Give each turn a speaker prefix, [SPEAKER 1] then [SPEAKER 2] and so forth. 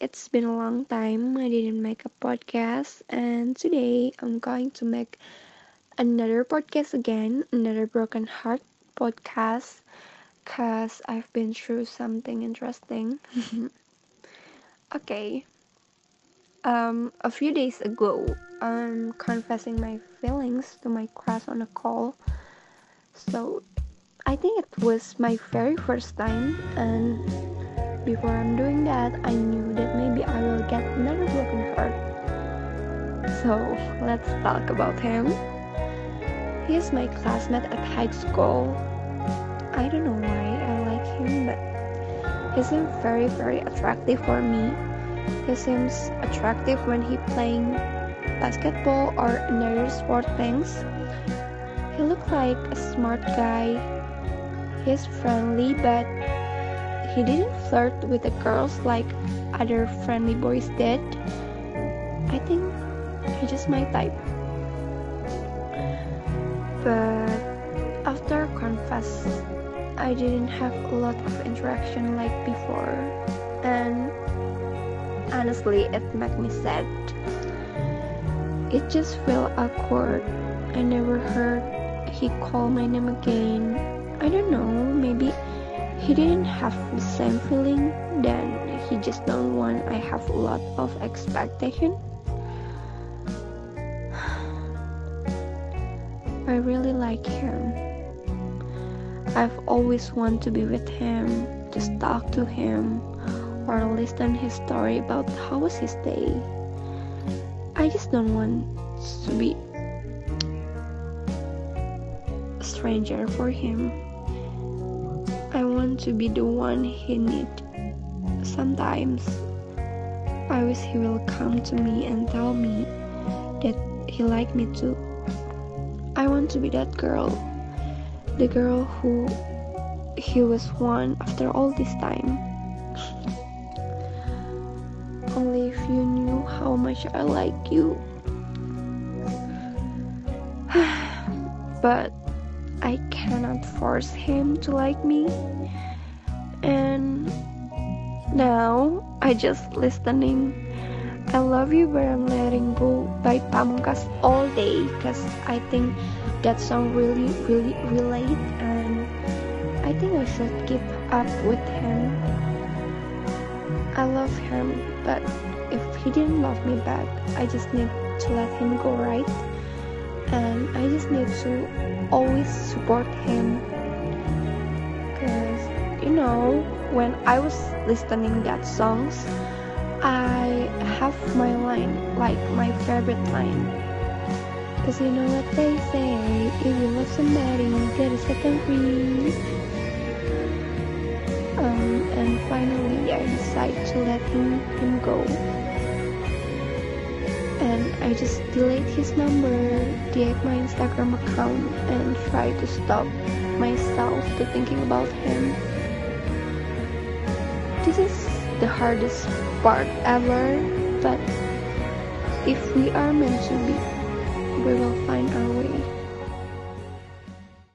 [SPEAKER 1] it's been a long time I didn't make a podcast, and today I'm going to make another podcast again, another Broken Heart podcast, because I've been through something interesting. okay, um, a few days ago, I'm confessing my feelings to my crush on a call. So, I think it was my very first time, and before I'm doing that, I knew that maybe I will get another broken heart. So let's talk about him. He is my classmate at high school. I don't know why I like him, but he seems very, very attractive for me. He seems attractive when he playing basketball or another sport things. He looks like a smart guy. He's friendly, but he didn't flirt with the girls like other friendly boys did. I think he's just my type. But after confess, I didn't have a lot of interaction like before, and honestly, it made me sad. It just felt awkward. I never heard he call my name again. I don't know, maybe he didn't have the same feeling then he just don't want. I have a lot of expectation. I really like him. I've always wanted to be with him just talk to him or listen his story about how was his day. I just don't want to be a stranger for him want to be the one he need. Sometimes I wish he will come to me and tell me that he like me too. I want to be that girl. The girl who he was one after all this time. Only if you knew how much I like you. but I cannot force him to like me. And now I just listening. I love you but I'm letting go by Pamungkas all day because I think that song really really relate and I think I should keep up with him. I love him but if he didn't love me back I just need to let him go right need to always support him. Because you know when I was listening that songs I have my line like my favorite line. Because you know what they say if you love somebody get a second free um, and finally I decide to let him, him go. And I just delete his number, delete my Instagram account, and try to stop myself to thinking about him. This is the hardest part ever, but if we are meant to be, we will find our way.